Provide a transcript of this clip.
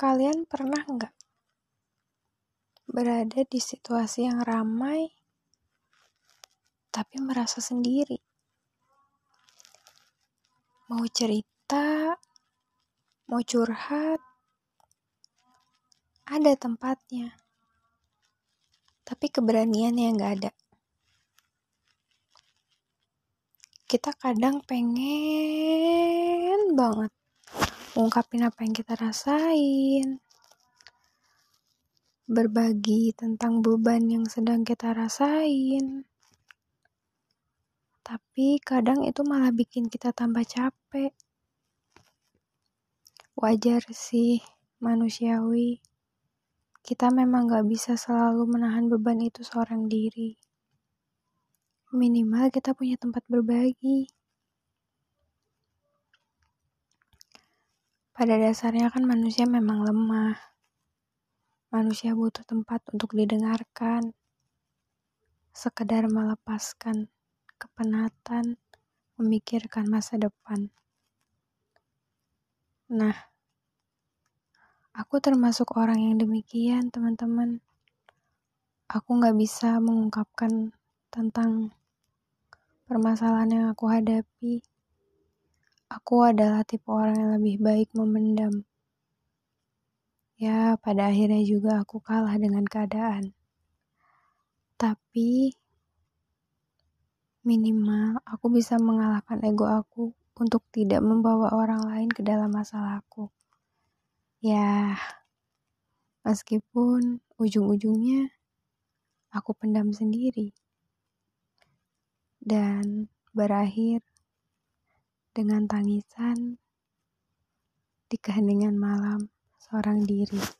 Kalian pernah nggak berada di situasi yang ramai, tapi merasa sendiri? Mau cerita, mau curhat, ada tempatnya, tapi keberanian yang nggak ada. Kita kadang pengen banget ungkapin apa yang kita rasain, berbagi tentang beban yang sedang kita rasain. Tapi kadang itu malah bikin kita tambah capek. Wajar sih, manusiawi. Kita memang gak bisa selalu menahan beban itu seorang diri. Minimal kita punya tempat berbagi. Pada dasarnya kan manusia memang lemah. Manusia butuh tempat untuk didengarkan. Sekedar melepaskan kepenatan, memikirkan masa depan. Nah, aku termasuk orang yang demikian, teman-teman. Aku gak bisa mengungkapkan tentang permasalahan yang aku hadapi. Aku adalah tipe orang yang lebih baik memendam. Ya, pada akhirnya juga aku kalah dengan keadaan. Tapi, minimal aku bisa mengalahkan ego aku untuk tidak membawa orang lain ke dalam masalahku. Ya, meskipun ujung-ujungnya aku pendam sendiri. Dan berakhir dengan tangisan di keheningan malam seorang diri.